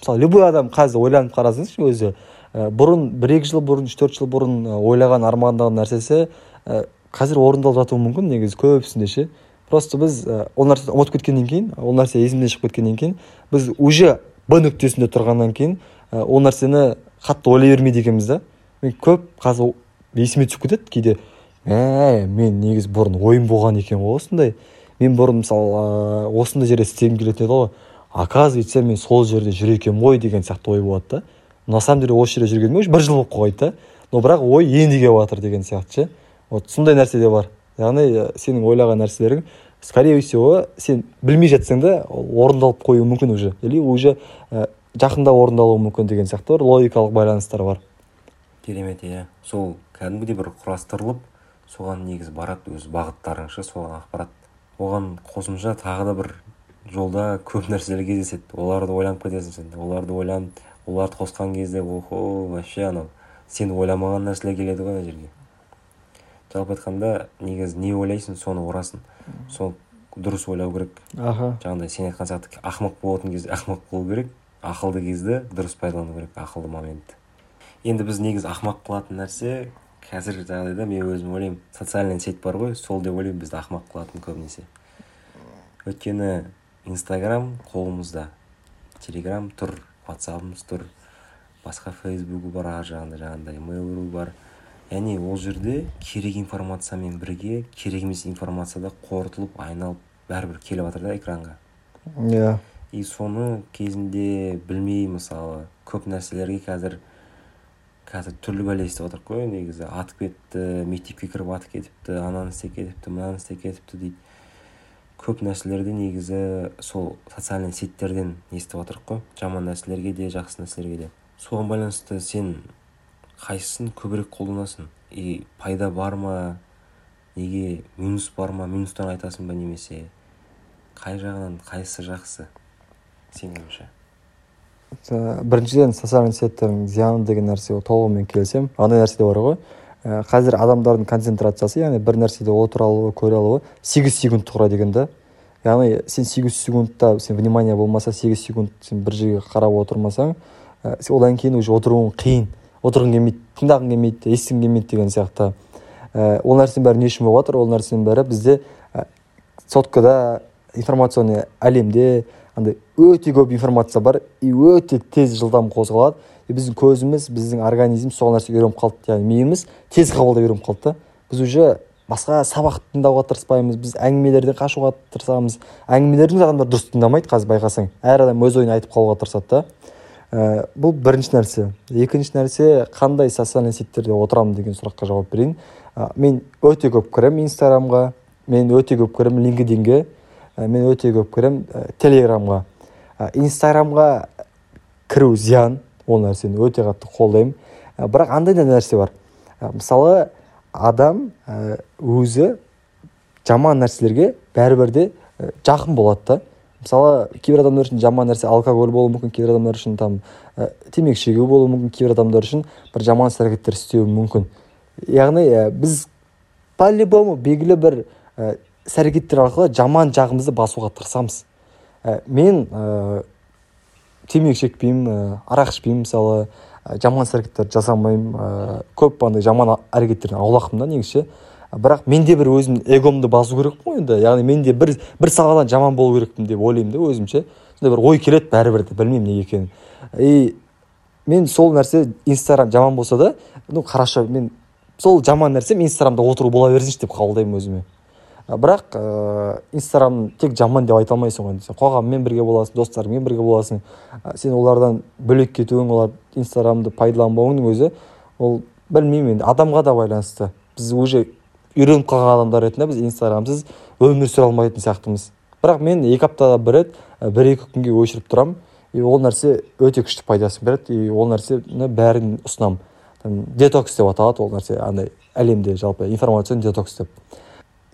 Мысалы любой адам қазір ойланып қарасаңызшы өзі ә, бұрын бір екі жыл бұрын үш төрт жыл бұрын ойлаған армандаған нәрсесі ә, қазір орындалып жатуы мүмкін негізі көбісінде ше. Просто біз ә, ол нәрсені ұмытып кеткеннен кейін ол нәрсе есімізден шығып кеткеннен кейін біз уже б нүктесінде тұрғаннан кейін ә, ол нәрсені қатты ойлай бермейді екенбіз да мен көп қазір есіме түсіп кетеді кейде мә мен негізі бұрын ойым болған екен ғой осындай мен бұрын мысалы осындай жерде істегім келетін еді ғой. Оказывается мен сол жерде жүр екенмін ғой деген сияқты ой болады да. На самом деле осы жерде жүргеніме уже бір жыл болып қалғайды да. Но бірақ ой енді келіп жатыр деген сияқты ше. Вот сондай нәрсе де бар. Яғни сенің ойлаған нәрселерің скорее всего сен білмей жатсаң да орындалып қоюы мүмкін уже. Или уже ә, жақында орындалуы мүмкін деген сияқты бір логикалық байланыстар бар. Керемет иә. Сол кәдімгідей бір құрастырылып соған негізі барады өз бағыттарың ше соған ақпарат. Оған қосымша тағы да бір жолда көп нәрселер кездеседі. Оларды ойланып кетесің сен. Оларды ойланып оларды қосқан кезде охо вообще анау сен ойламаған нәрселер келеді ғой ана жерге. Жалпы айтқанда негізі не ойлайсың соны ұрасың сол дұрыс ойлау керек. Аха. Жаңағыдай сен айтқан сияқты ақымақ болатын кезде ақымақ болу керек ақылды кезде дұрыс пайдалану керек ақылды моментті енді біз негізі ақымақ қылатын нәрсе қазіргі жағдайда мен өзім ойлаймын социальный сеть бар ғой сол деп ойлаймын бізді ақымақ қылатын көбінесе. Өйткені инстаграм қолымызда телеграм тұр ватсабымыз тұр басқа фейсбугі бар ар жағында жаңағыдай mail.ru бар. Яғни ол жерде керек информациямен бірге керек емес информация да қорытылып айналып бәрібір келіп жатыр да экранға. Иә. И соны кезінде білмей мысалы көп нәрселерге қазір қазір түрлі бәле естіп жатырмық қой негізі атып кетті мектепке кіріп атып кетіпті ананы істеп кетіпті мынаны істеп кетіпті дейді. Көп нәрселерді негізі сол социальный сетьтерден естіп жатырмық қой жаман нәрселерге де жақсы нәрселерге де. Соған байланысты сен қайсысын көбірек қолданасың? И пайда бар ма? Неге минус бар ма? Минустан айтасың ба немесе? Қай жағынан? Қайсысы жақсы? Сенің ойыңша. Біріншіден социальный сетьтердің зияны деген нәрсе ол толығымен келісемін. Андай нәрсе де бар ғой. Қазір адамдардың концентрациясы яғни бір нәрседе отыра алуы көре алуы сегіз секунд құрайды екен да. Яғни сен сегіз секундта сен внимание болмаса сегіз секунд сен бір жерге қарап отырмасаң одан кейін уже отыруың қиын. Отырғың келмейді тыңдағың келмейді естігің келмейді деген сияқты. Ә, ол нәрсенің бәрі не үшін болып жатыр ол нәрсенің бәрі бізде ә, соткада информационный әлемде андай өте көп информация бар и өте тез жылдам қозғалады. И біздің көзіміз біздің организм сол нәрсеге үйреніп қалды. Яғни миымыз тез қабылдап үйреніп қалды да. Біз уже басқа сабақ тыңдауға тырыспаймыз біз әңгімелерден қашуға тырысамыз. Әңгімелерді адамдар дұрыс тыңдамайды қазір байқасаң. Әр адам өз ойын айтып қалуға тырысады да. Ә, бұл бірінші нәрсе. Екінші нәрсе қандай социальный сетьтерде отырамын деген сұраққа жауап берейін. Ә, мен өте көп кіремін инстаграмға мен өте көп кіремін линкединге ә, мен өте көп кіремін ә, телеграмға. Ә, инстаграмға кіру зиян ол нәрсені өте қатты қолдаймын. Ә, бірақ андай да нәрсе бар. Ә, мысалы адам өзі жаман нәрселерге бәрібір де жақын болады да. Мысалы кейбір адамдар үшін жаман нәрсе алкоголь болуы мүмкін кейбір адамдар үшін там ә, темекі шегу болуы мүмкін кейбір адамдар үшін бір жаман іс әрекеттер істеуі мүмкін. Яғни ә, біз по любому белгілі бір ә, іс әрекеттер арқылы жаман жағымызды басуға тырысамыз. Ә, мен ә, темекі шекпеймін ә, арақ ішпеймін мысалы ә, жаман іс әрекеттер жасамаймын ә, көп андай жаман әрекеттерден аулақпын да негізі бірақ мен де бір өзімнің эгомды басу керекпін ғой енді яғни мен де бір бір саладан жаман болу керекпін деп ойлаймын да өзімше. Сондай бір ой келеді бәрібір де білмеймін неге екенін. И мен сол нәрсе инстаграм жаман болса да ну хорошо мен сол жаман нәрсе инстаграмда отыру бола берсінші деп қабылдаймын өзіме. Бірақ ә, инстаграм тек жаман деп айта алмайсың ғой. Сен қоғаммен бірге боласың достарыңмен бірге боласың. Сен олардан бөлек кетуің олар инстаграмды пайдаланбауыңның өзі ол білмеймін енді адамға да байланысты. Біз уже үйреніп қалған адамдар ретінде біз инстаграмсыз өмір сүре алмайтын сияқтымыз. Бірақ мен екі аптада бір рет бір екі күнге өшіріп тұрамын. И ол нәрсе өте күшті пайдасын береді и ол нәрсені бәрін ұсынамын. Детокс деп аталады ол нәрсе андай әлемде жалпы информационный детокс деп.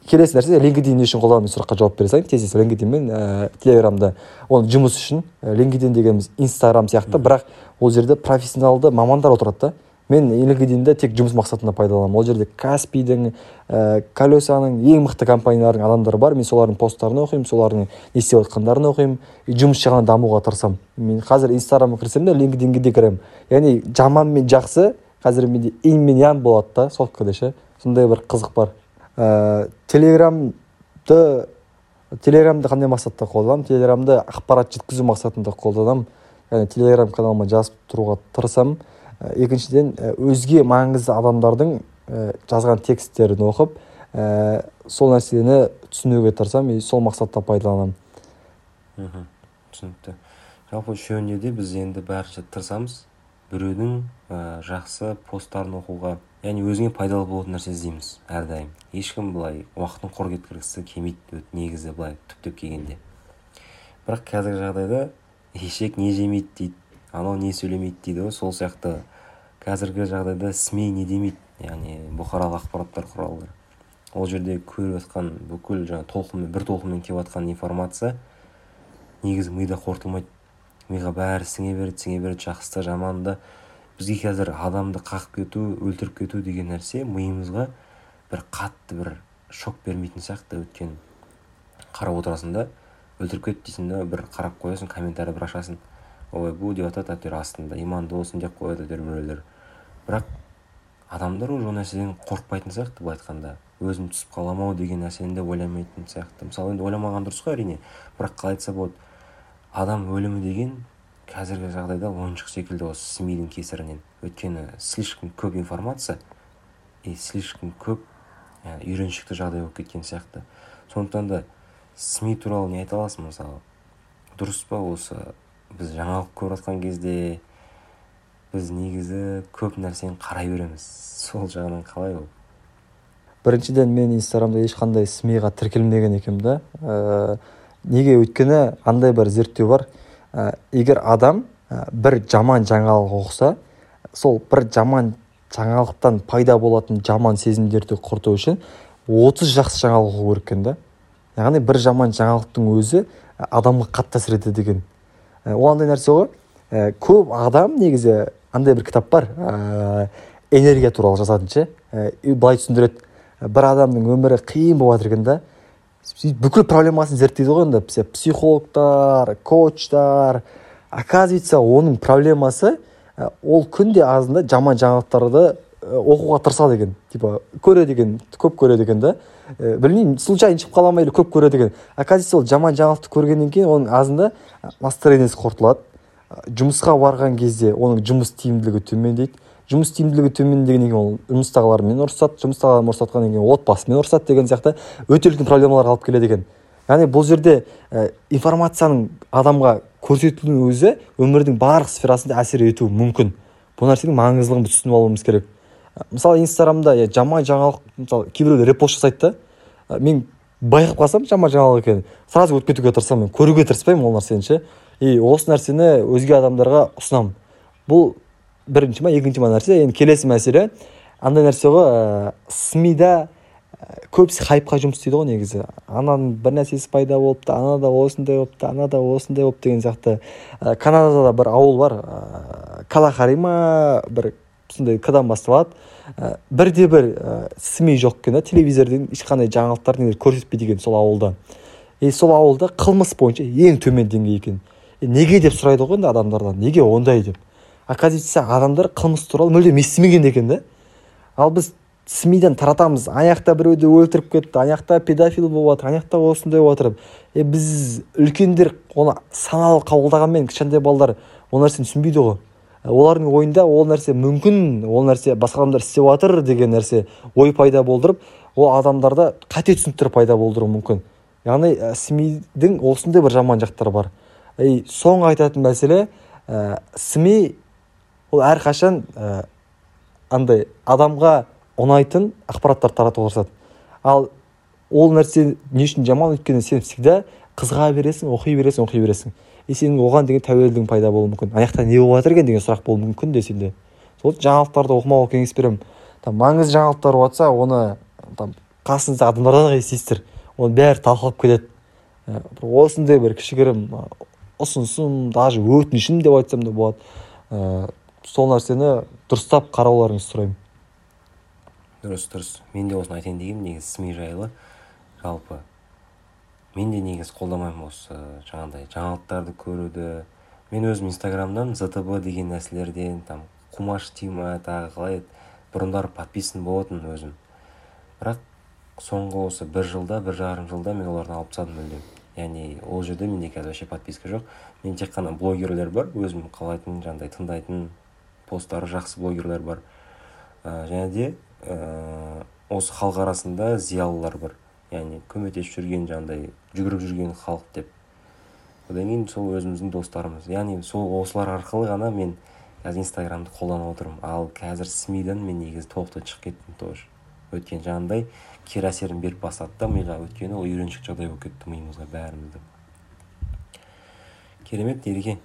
Келесі нәрсе линкедин не үшін қолданамын сұраққа жауап бере салайын. Тез тез линкедин мен ә, телеграмда оны жұмыс үшін линкедин дегеніміз инстаграм сияқты. Бірақ ол жерде профессионалды мамандар отырады да. Мен линкединді тек жұмыс мақсатында пайдаланамын. Ол жерде каспидің ә, колесаның ең мықты компаниялардың адамдары бар. Мен солардың посттарын оқимын солардың не істеп жатқандарын оқимын. И жұмыс жағынан дамуға тырысамын. Мен қазір инстаграмға кірсем де линкединге де кіремін. Яғни жаман мен жақсы қазір менде инь мен ян болады да соткада ше. Сондай бір қызық бар. Ә, телеграмды телеграмды қандай мақсатта қолданамын? Телеграмды ақпарат жеткізу мақсатында қолданамын. Яғни телеграм каналыма жазып тұруға тырысамын. Екіншіден э, өзге маңызды адамдардың жазған тексттерін оқып ә, сол нәрсені түсінуге тырысамын и сол мақсатта пайдаланамын. Мхм түсінікті. Жалпы үшеуінде де біз енді бәрінше тырысамыз. Біреудің ә, жақсы посттарын оқуға яғни өзіңе пайдалы болатын нәрсе іздейміз әрдайым. Ешкім былай уақытын құр кеткізгісі келмейді негізі былай түптеп келгенде. Бірақ қазіргі жағдайда ешек не жемейді дейді анау не сөйлемейді дейді ғой сол сияқты қазіргі жағдайда сми не демейді яғни бұқаралық ақпараттар құралдары. Ол жерде көріп жатқан бүкіл жаңағы толқынмен бір толқынмен келіп жатқан информация негізі мида қорытылмайды. Миға бәрі сіңе береді сіңе береді жақсысы жаманды бізге қазір адамды қағып кету өлтіріп кету деген нәрсе миымызға бір қатты бір шок бермейтін сияқты. Өйткені қарап отырасың да өлтіріп кет дейсің да бір қарап қоясың комментарий бір ашасың. Ой бу деп жатады әйтеуір астында иманды болсын деп қояды әйтеуір біреулер. Бірақ адамдар уже ол нәрседен қорықпайтын сияқты былай айтқанда. Өзім түсіп қаламын ау деген нәрсені де ойламайтын сияқты. Мысалы енді ойламаған дұрыс қой әрине. Бірақ қалай айтса болады адам өлімі деген қазіргі жағдайда ойыншық секілді осы смидің кесірінен. Өйткені слишком көп информация и слишком көп үйреншікті жағдай болып кеткен сияқты. Сондықтан да сми туралы не айта аласың? Мысалы дұрыс па осы? Біз жаңалық көріп жатқан кезде біз негізі көп нәрсені қарай береміз. Сол жағынан қалай ол? Біріншіден мен инстаграмда ешқандай смиға тіркелмеген екенмін да. Ә, неге? Өйткені андай бір зерттеу бар. Ә, егер адам ә, бір жаман жаңалық оқыса сол бір жаман жаңалықтан пайда болатын жаман сезімдерді құрту үшін 30 жақсы жаңалық оқу керек екен да. Яғни бір жаман жаңалықтың өзі адамға қатты әсер етеді екен. Ол андай нәрсе ғой. Ә, көп адам негізі андай бір кітап бар ә, энергия туралы жазатын ше ә, былай түсіндіреді бір адамның өмірі қиын болып жатыр екен да бүкіл проблемасын зерттейді ғой енді психологтар коучтар оказывается оның проблемасы ол күнде азында жаман жаңалықтарды оқуға тырысады екен типа көреді екен көп көреді екен да білмеймін случайно шығып қала ма или көп көреді екен оказывается ол жаман жаңалықты көргеннен кейін оның азында настроениесі құртылады жұмысқа барған кезде оның жұмыс тиімділігі төмендейді. Жұмыс тиімділігі төмен дегеннен кейін ол жұмыстағылармен ұрысады жұмыстағылармен ұрысатқаннан кейін отбасымен ұрысады деген сияқты өте үлкен проблемаларға алып келеді екен. Яғни бұл жерде ә, информацияның адамға көрсетілуінің өзі өмірдің барлық сферасында әсер етуі мүмкін. Бұл нәрсенің маңыздылығын біз түсініп алуымыз керек. Мысалы инстаграмда иә жаман жаңалық мысалы кейбіреулер репост жасайды да мен байқап қалсам жаман жаңалық екенін сразу өтіп кетуге тырысамын мен көруге тырыспаймын ол нәрсені ше. И осы нәрсені өзге адамдарға ұсынамын. Бұл бірінші ма екінші ма нәрсе? Енді келесі мәселе. Андай нәрсе ғой ә, смида көбісі хайпқа жұмыс істейді ғой негізі. Ананың бір нәрсесі пайда болыпты анада осындай болыпты анада осындай болыпты деген сияқты. Ә, канадада бір ауыл бар ә, калахари ма бір сондай кдан басталады ә, бірде бір ә, сми жоқ екен да телевизорден ешқандай жаңалықтар көрсетпейді екен сол ауылда. И сол ауылда қылмыс бойынша ең төмен деңгей екен. Неге деп сұрайды ғой енді адамдардан? неге ондай деп? Оказывается адамдар қылмыс туралы мүлдем естімеген екен да ал біз смиден таратамыз. Ана жақта біреуді өлтіріп кетті ана педофил болып жатыр ана осындай болып жатыр е біз үлкендер оны саналы қабылдағанмен кішкентай балалар ол нәрсені түсінбейді ғой. Олардың ойында ол нәрсе мүмкін ол нәрсе басқа адамдар істеп жатыр деген нәрсе ой пайда болдырып ол адамдарда қате түсініктер пайда болдыруы мүмкін. Яғни ә, сми осындай бір жаман жақтары бар. И соңғы айтатын мәселе ә, сми ол әрқашан ә, андай адамға ұнайтын ақпараттар таратуға тырысады. Ал ол нәрсе не үшін жаман өйткені сен всегда қызыға бересің оқи бересің оқи бересің. И сенің оған деген тәуелдігің пайда болуы мүмкін. Ана жақта не болып жатыр екен деген сұрақ болуы мүмкін де сенде. Сол жаңалықтарды оқымауға кеңес беремін. Там маңызды жаңалықтар болып жатса оны там қасыңыздағы адамдардан естисіздер. Оны бәрі талқылап кетеді ә, осындай бір кішігірім ұсынысым даже өтінішім деп айтсам да болады. Ә, сол нәрсені дұрыстап қарауларыңызды сұраймын. Дұрыс дұрыс. Мен де осыны айтайын дегенмін негізі сми жайлы. Жалпы мен де негізі қолдамаймын осы жаңағыдай жаңалықтарды көруді. Мен өзім инстаграмнан зтб деген нәрселерден там қумаш тима тағы қалай еді бұрындары подписан болатын өзім. Бірақ соңғы осы бір жылда бір жарым жылда мен олардан алып тастадым мүлдем. Яғни ол жерде менде қазір вообще подписка жоқ? Мен тек қана блогерлер бар өзім қалайтын жаңағыдай тыңдайтын посттары жақсы блогерлер бар. Ә, және де ә, осы халық арасында зиялылар бар. Яғни көмектесіп жүрген жаңағыдай жүгіріп жүрген халық деп. Одан кейін сол өзіміздің достарымыз. Яғни сол осылар арқылы ғана мен қазір инстаграмды қолданып отырмын. Ал қазір смидан мен негізі толықтай шығып кеттім тоже. Өйткені жаңағыдай кері әсерін беріп бастады да миға өйткені ол үйреншікті жағдай болып кетті миымызға бәрімізді керемет ереке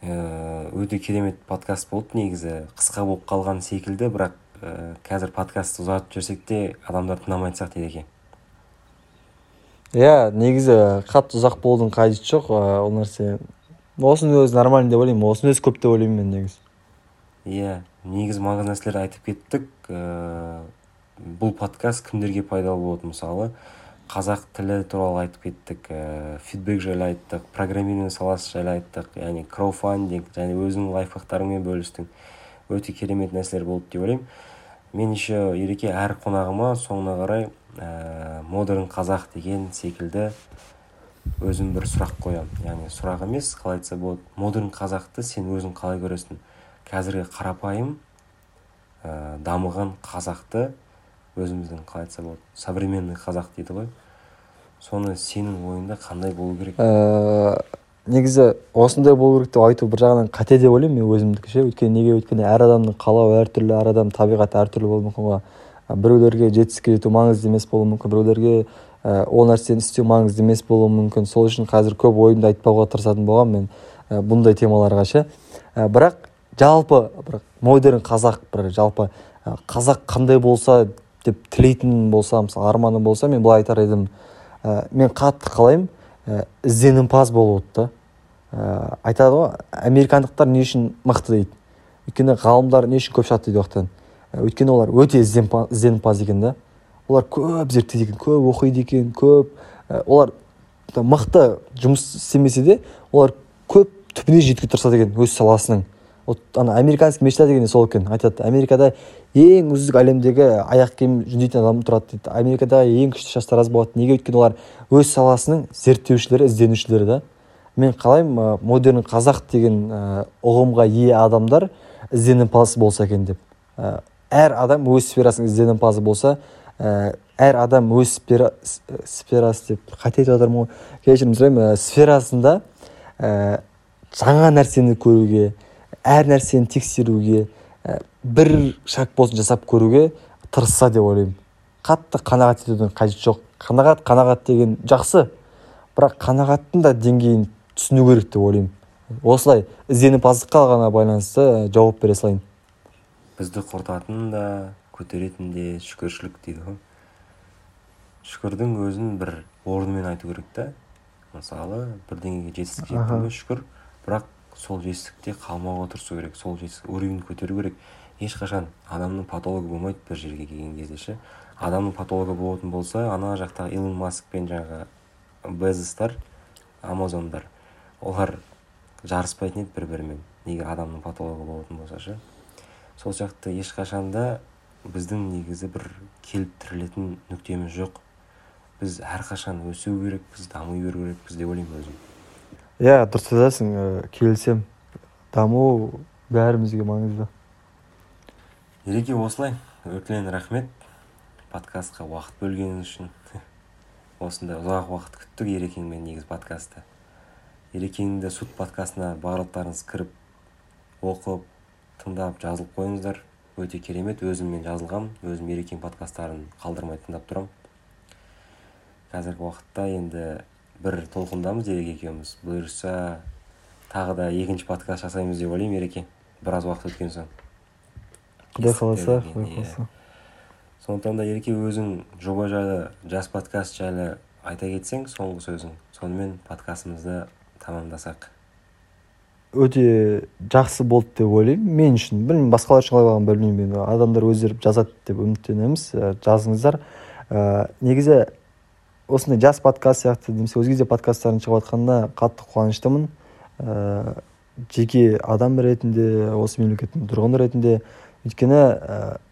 ә, өте керемет подкаст болды негізі. Қысқа болып қалған секілді бірақ ә, қазір подкастты ұзартып жіберсек те адамдар тыңдамайтын сияқты ереке иә негізі қатты ұзақ болудың қажеті жоқ ол нәрсе. Осының өзі нормально деп ойлаймын осының өзі көп деп ойлаймын мен негізі. Иә негізі маңызды нәрселерді айтып кеттік ә, бұл подкаст кімдерге пайдалы болады мысалы? Қазақ тілі туралы айтып кеттік ә, фидбек жайлы айттық программирование саласы жайлы айттық яғни крауфандинг және өзіңнің лайфхактарыңмен бөлістің. Өте керемет нәрселер болды деп ойлаймын. Мен еще ереке әр қонағыма соңына қарай ә, модерн қазақ деген секілді өзім бір сұрақ қоямын. Яғни сұрақ емес қалай айтса болады модерн қазақты сен өзің қалай көресің? Қазіргі қарапайым ә, дамыған қазақты өзіміздің қалай айтса болады современный қазақ дейді ғой. Соны сенің ойыңда қандай болу керек? Ә, негізі осындай болу керек деп айту бір жағынан қате деп ойлаймын мен өзімдікі ше. Өйткені неге өйткені әр адамның қалауы әртүрлі әр адамның табиғаты әртүрлі болуы мүмкін ғой. Біреулерге жетістікке жету маңызды емес болуы мүмкін біреулерге ә, ол нәрсені істеу маңызды емес болуы мүмкін. Сол үшін қазір көп ойымды айтпауға тырысатын болғанмын мен ә, бұндай темаларға ше. Ә, бірақ жалпы бір модерн қазақ бір жалпы қазақ қандай болса деп тілейтін болса мысалы арманы болса мен былай айтар едім. Ә, мен қатты қалаймын. Ә, ізденімпаз болуды да. Ә, айтады ғой американдықтар не үшін мықты дейді? Өйткені ғалымдар не үшін көп шығады дейді ояқтан өйткені олар өте ізденімпаз екен да. Олар көп зерттейді екен көп оқиды екен көп ә, олар мықты жұмыс істемесе де олар көп түбіне жетуге тырысады екен өз саласының. Вот ана американский мечта деген сол екен айтады. Америкада ең үздік әлемдегі аяқ киім жөндейтін адам тұрады дейді. Америкадағы ең күшті шаштараз болады. Неге өйткені олар өз саласының зерттеушілері ізденушілері да. Мен қалаймын модерн қазақ деген ұғымға ие адамдар ізденімпаз болса екен деп. Әр адам өз сферасының ізденімпазы болса әр адам өз сфера, сферасы деп қате айтып жатырмын ғой. Кешірім сұраймын сферасында жаңа нәрсені көруге әр нәрсені тексеруге бір шаг болсын жасап көруге тырысса деп ойлаймын. Қатты қанағат етудің қажеті жоқ. Қанағат қанағат деген жақсы. Бірақ қанағаттың да деңгейін түсіну керек деп ойлаймын. Осылай ізденімпаздыққа ғана байланысты жауап бере салайын. Бізді құртатын да көтеретін де шүкіршілік дейді ғой. Шүкірдің өзін бір орнымен айту керек та. Мысалы бірдеңеге жетістікке жеттің шүкір. Бірақ сол жетістікте қалмауға тырысу керек сол жетістік уровеньді көтеру керек. Ешқашан адамның патологы болмайды бір жерге келген кезде ше. Адамның патологы болатын болса ана жақтағы илон маск пен жаңағы безостар амазондар олар жарыспайтын еді бір бірімен егер адамның патологы болатын болса ше. Сол сияқты ешқашан да біздің негізі бір келіп тірелетін нүктеміз жоқ. Біз әрқашан өсу керекпіз дами беру керекпіз деп ойлаймын өзім. Иә дұрыс айтасың ә, келісемін. Даму бәрімізге маңызды. Ереке осылай? Үлкен рахмет. Подкастқа уақыт бөлгеніңіз үшін. Осындай ұзақ уақыт күттік ерекеңмен негізі подкастты. Ерекеңді суд подкастына барлықтарыңыз кіріп оқып тыңдап жазылып қойыңыздар. Өте керемет. Өзім мен жазылғам. Өзім ерекең подкасттарын қалдырмай тыңдап тұрамын қазіргі уақытта енді бір толқындамыз ереке екеуміз бұйырса тағы да екінші подкаст жасаймыз деп ойлаймын ереке. Біраз уақыт өткен соң. Құдай қаласа құдай иә. қаласа. Сондықтан да ереке өзің жоба жайлы жас подкаст жайлы айта кетсең соңғы сөзің. Сонымен подкастымызды тамамдасақ. Өте жақсы болды деп ойлаймын. Мен үшін білмеймін басқалар үшін қалай болғанын білмеймін. Енді адамдар өздері жазады деп үміттенеміз. Ә, жазыңыздар. Ә, негізі осындай жас подкаст сияқты немесе өзге де подкасттардың шығып жатқанына қатты қуаныштымын. Ә, жеке адам ретінде осы мемлекеттің тұрғыны ретінде өйткені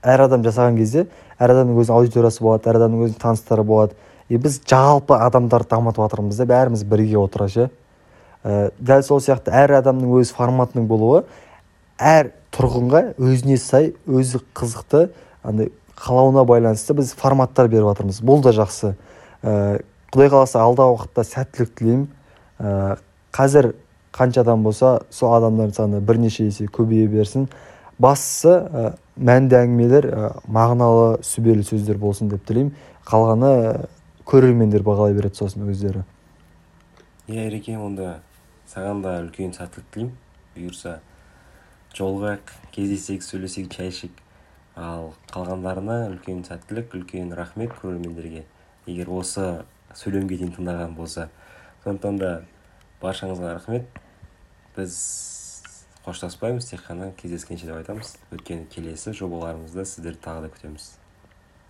әр адам жасаған кезде әр адамның өзінің аудиториясы болады әр адамның өзінің таныстары болады. И біз жалпы адамдарды дамытып жатырмыз да бәріміз бірге отыра ше. Ә, дәл сол сияқты әр адамның өз форматының болуы әр тұрғынға өзіне сай өзі қызықты андай қалауына байланысты біз форматтар беріп жатырмыз. Бұл да жақсы. Ә, құдай қаласа алдағы уақытта сәттілік тілеймін. Ә, қазір қанша адам болса сол адамдардың саны бірнеше есе көбейе берсін. Бастысы ә, мәнді әңгімелер ә, мағыналы сүбелі сөздер болсын деп тілеймін. Қалғаны ә, көрермендер бағалай береді сосын өздері. Иә ереке онда саған да үлкен сәттілік тілеймін. Бұйырса жолығайық кездесейік сөйлесейік шай ішейік ал қалғандарына үлкен сәттілік үлкен рахмет көрермендерге. Егер осы сөйлемге дейін тыңдаған болса. Сондықтан да баршаңызға рахмет. Біз қоштаспаймыз тек қана кездескенше деп айтамыз. Өйткені келесі жобаларымызда сіздерді тағы да күтеміз.